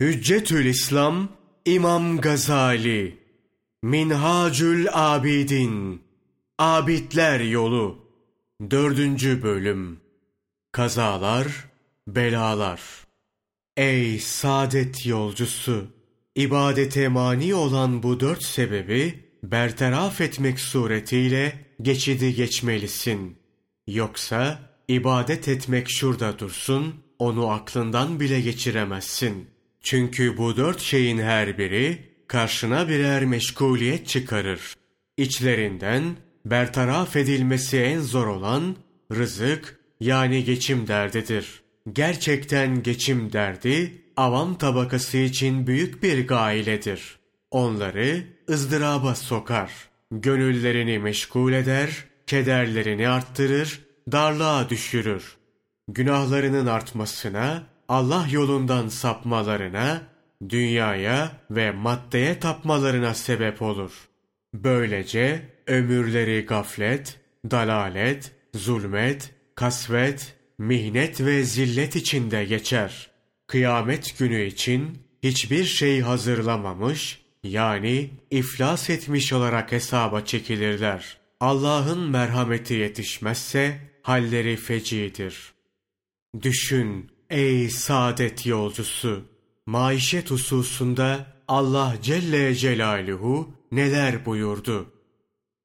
Hüccetül İslam İmam Gazali Minhacül Abidin Abidler Yolu Dördüncü Bölüm Kazalar, Belalar Ey saadet yolcusu! İbadete mani olan bu dört sebebi bertaraf etmek suretiyle geçidi geçmelisin. Yoksa ibadet etmek şurada dursun, onu aklından bile geçiremezsin.'' Çünkü bu dört şeyin her biri karşına birer meşguliyet çıkarır. İçlerinden bertaraf edilmesi en zor olan rızık yani geçim derdidir. Gerçekten geçim derdi avam tabakası için büyük bir gailedir. Onları ızdıraba sokar. Gönüllerini meşgul eder, kederlerini arttırır, darlığa düşürür. Günahlarının artmasına Allah yolundan sapmalarına, dünyaya ve maddeye tapmalarına sebep olur. Böylece ömürleri gaflet, dalalet, zulmet, kasvet, mihnet ve zillet içinde geçer. Kıyamet günü için hiçbir şey hazırlamamış, yani iflas etmiş olarak hesaba çekilirler. Allah'ın merhameti yetişmezse halleri fecidir. Düşün, Ey saadet yolcusu! Maişet hususunda Allah Celle Celaluhu neler buyurdu?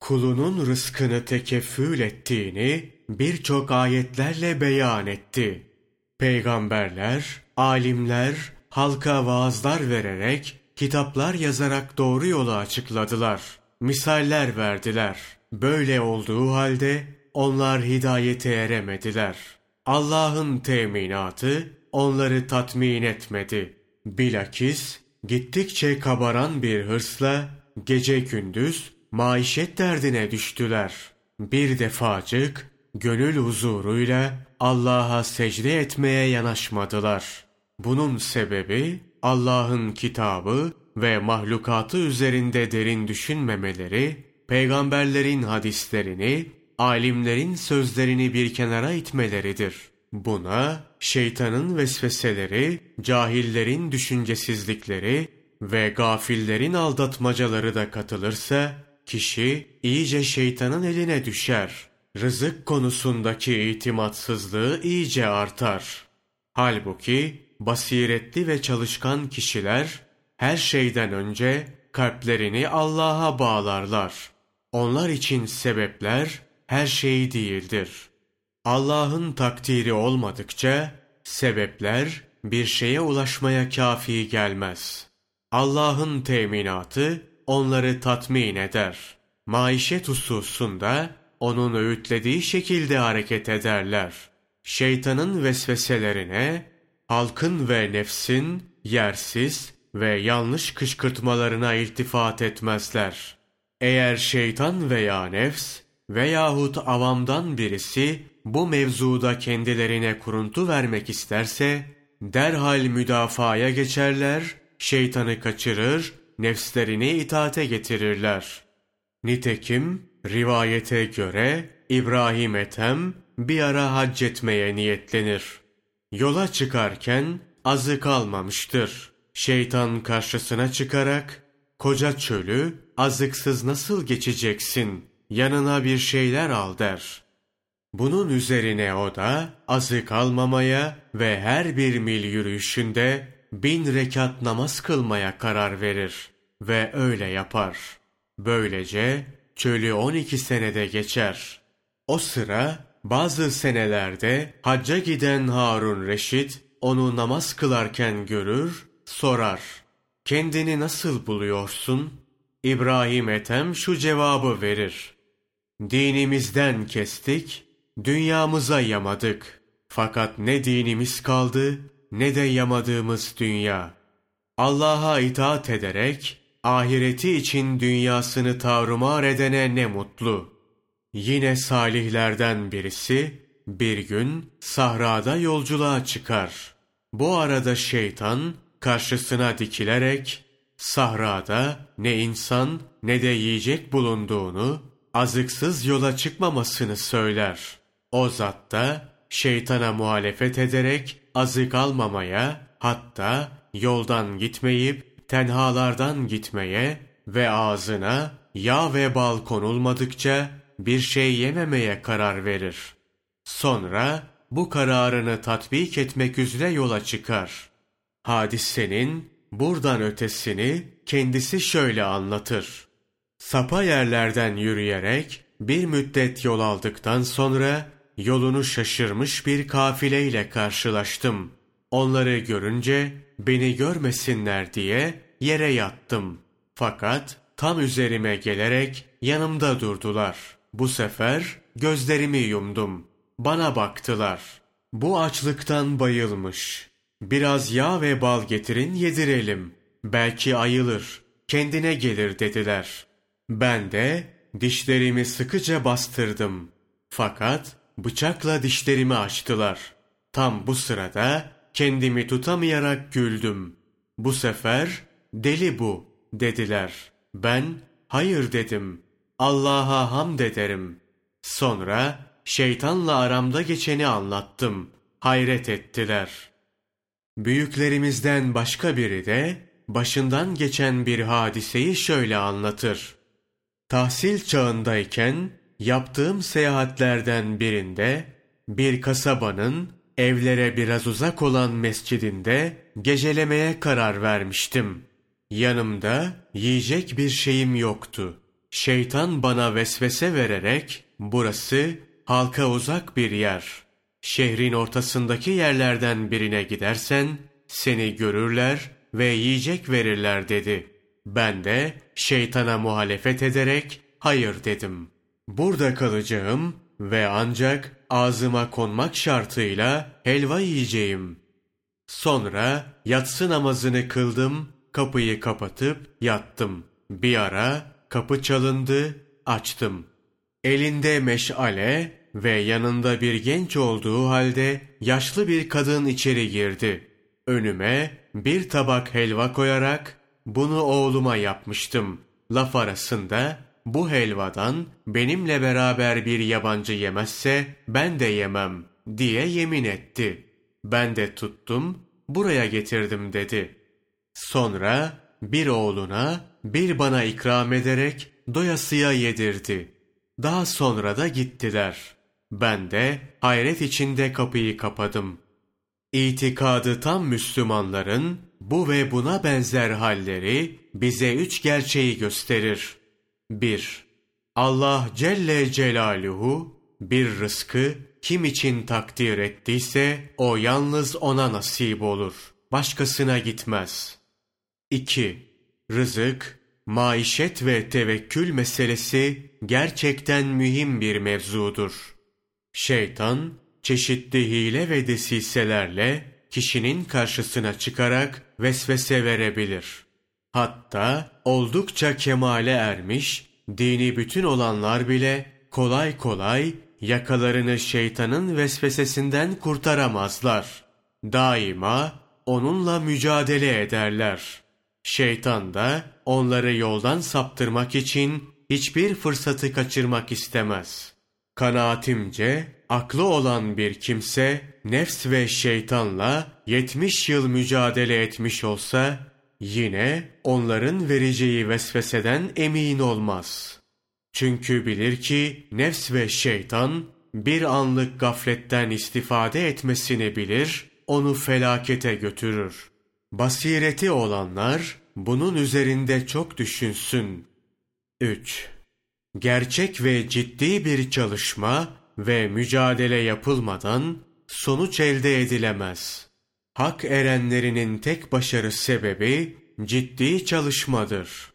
Kulunun rızkını tekeffül ettiğini birçok ayetlerle beyan etti. Peygamberler, alimler, halka vaazlar vererek, kitaplar yazarak doğru yolu açıkladılar. Misaller verdiler. Böyle olduğu halde onlar hidayete eremediler.'' Allah'ın teminatı onları tatmin etmedi. Bilakis gittikçe kabaran bir hırsla gece gündüz maişet derdine düştüler. Bir defacık gönül huzuruyla Allah'a secde etmeye yanaşmadılar. Bunun sebebi Allah'ın kitabı ve mahlukatı üzerinde derin düşünmemeleri, peygamberlerin hadislerini alimlerin sözlerini bir kenara itmeleridir. Buna şeytanın vesveseleri, cahillerin düşüncesizlikleri ve gafillerin aldatmacaları da katılırsa, kişi iyice şeytanın eline düşer. Rızık konusundaki itimatsızlığı iyice artar. Halbuki basiretli ve çalışkan kişiler her şeyden önce kalplerini Allah'a bağlarlar. Onlar için sebepler her şey değildir. Allah'ın takdiri olmadıkça sebepler bir şeye ulaşmaya kafi gelmez. Allah'ın teminatı onları tatmin eder. Maişet hususunda onun öğütlediği şekilde hareket ederler. Şeytanın vesveselerine, halkın ve nefsin yersiz ve yanlış kışkırtmalarına iltifat etmezler. Eğer şeytan veya nefs veyahut avamdan birisi bu mevzuda kendilerine kuruntu vermek isterse, derhal müdafaya geçerler, şeytanı kaçırır, nefslerini itaate getirirler. Nitekim rivayete göre İbrahim Ethem bir ara hac etmeye niyetlenir. Yola çıkarken azı kalmamıştır. Şeytan karşısına çıkarak, koca çölü azıksız nasıl geçeceksin yanına bir şeyler al der. Bunun üzerine o da azık almamaya ve her bir mil yürüyüşünde bin rekat namaz kılmaya karar verir ve öyle yapar. Böylece çölü 12 senede geçer. O sıra bazı senelerde hacca giden Harun Reşit onu namaz kılarken görür, sorar. Kendini nasıl buluyorsun? İbrahim Ethem şu cevabı verir. Dinimizden kestik, dünyamıza yamadık. Fakat ne dinimiz kaldı ne de yamadığımız dünya. Allah'a itaat ederek ahireti için dünyasını tavrımar edene ne mutlu. Yine salihlerden birisi bir gün sahrada yolculuğa çıkar. Bu arada şeytan karşısına dikilerek sahrada ne insan ne de yiyecek bulunduğunu azıksız yola çıkmamasını söyler. O zat da şeytana muhalefet ederek azık almamaya hatta yoldan gitmeyip tenhalardan gitmeye ve ağzına yağ ve bal konulmadıkça bir şey yememeye karar verir. Sonra bu kararını tatbik etmek üzere yola çıkar. Hadisenin buradan ötesini kendisi şöyle anlatır. Sapa yerlerden yürüyerek bir müddet yol aldıktan sonra yolunu şaşırmış bir kafileyle karşılaştım. Onları görünce beni görmesinler diye yere yattım. Fakat tam üzerime gelerek yanımda durdular. Bu sefer gözlerimi yumdum. Bana baktılar. Bu açlıktan bayılmış. Biraz yağ ve bal getirin yedirelim. Belki ayılır, kendine gelir dediler. Ben de dişlerimi sıkıca bastırdım. Fakat bıçakla dişlerimi açtılar. Tam bu sırada kendimi tutamayarak güldüm. Bu sefer deli bu dediler. Ben hayır dedim. Allah'a hamd ederim. Sonra şeytanla aramda geçeni anlattım. Hayret ettiler. Büyüklerimizden başka biri de başından geçen bir hadiseyi şöyle anlatır. Tahsil çağındayken yaptığım seyahatlerden birinde bir kasabanın evlere biraz uzak olan mescidinde gecelemeye karar vermiştim. Yanımda yiyecek bir şeyim yoktu. Şeytan bana vesvese vererek burası halka uzak bir yer. Şehrin ortasındaki yerlerden birine gidersen seni görürler ve yiyecek verirler dedi. Ben de şeytana muhalefet ederek hayır dedim. Burada kalacağım ve ancak ağzıma konmak şartıyla helva yiyeceğim. Sonra yatsı namazını kıldım, kapıyı kapatıp yattım. Bir ara kapı çalındı, açtım. Elinde meşale ve yanında bir genç olduğu halde yaşlı bir kadın içeri girdi. Önüme bir tabak helva koyarak bunu oğluma yapmıştım. Laf arasında bu helvadan benimle beraber bir yabancı yemezse ben de yemem diye yemin etti. Ben de tuttum buraya getirdim dedi. Sonra bir oğluna bir bana ikram ederek doyasıya yedirdi. Daha sonra da gittiler. Ben de hayret içinde kapıyı kapadım. İtikadı tam Müslümanların bu ve buna benzer halleri bize üç gerçeği gösterir. 1. Allah Celle Celaluhu bir rızkı kim için takdir ettiyse o yalnız ona nasip olur. Başkasına gitmez. 2. Rızık, maişet ve tevekkül meselesi gerçekten mühim bir mevzudur. Şeytan, çeşitli hile ve desiselerle kişinin karşısına çıkarak vesvese verebilir. Hatta oldukça kemale ermiş, dini bütün olanlar bile kolay kolay yakalarını şeytanın vesvesesinden kurtaramazlar. Daima onunla mücadele ederler. Şeytan da onları yoldan saptırmak için hiçbir fırsatı kaçırmak istemez. Kanaatimce aklı olan bir kimse nefs ve şeytanla 70 yıl mücadele etmiş olsa yine onların vereceği vesveseden emin olmaz. Çünkü bilir ki nefs ve şeytan bir anlık gafletten istifade etmesini bilir, onu felakete götürür. Basireti olanlar bunun üzerinde çok düşünsün. 3. Gerçek ve ciddi bir çalışma ve mücadele yapılmadan sonuç elde edilemez. Hak erenlerinin tek başarı sebebi ciddi çalışmadır.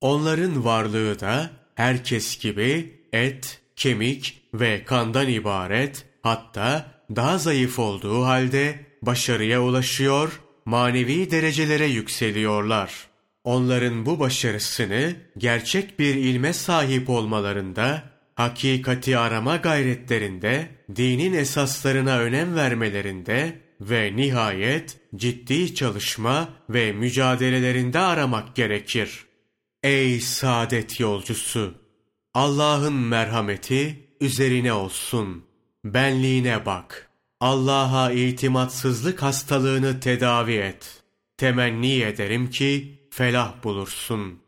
Onların varlığı da herkes gibi et, kemik ve kandan ibaret hatta daha zayıf olduğu halde başarıya ulaşıyor, manevi derecelere yükseliyorlar. Onların bu başarısını gerçek bir ilme sahip olmalarında, hakikati arama gayretlerinde, dinin esaslarına önem vermelerinde ve nihayet ciddi çalışma ve mücadelelerinde aramak gerekir. Ey saadet yolcusu! Allah'ın merhameti üzerine olsun. Benliğine bak. Allah'a itimatsızlık hastalığını tedavi et. Temenni ederim ki felah bulursun.''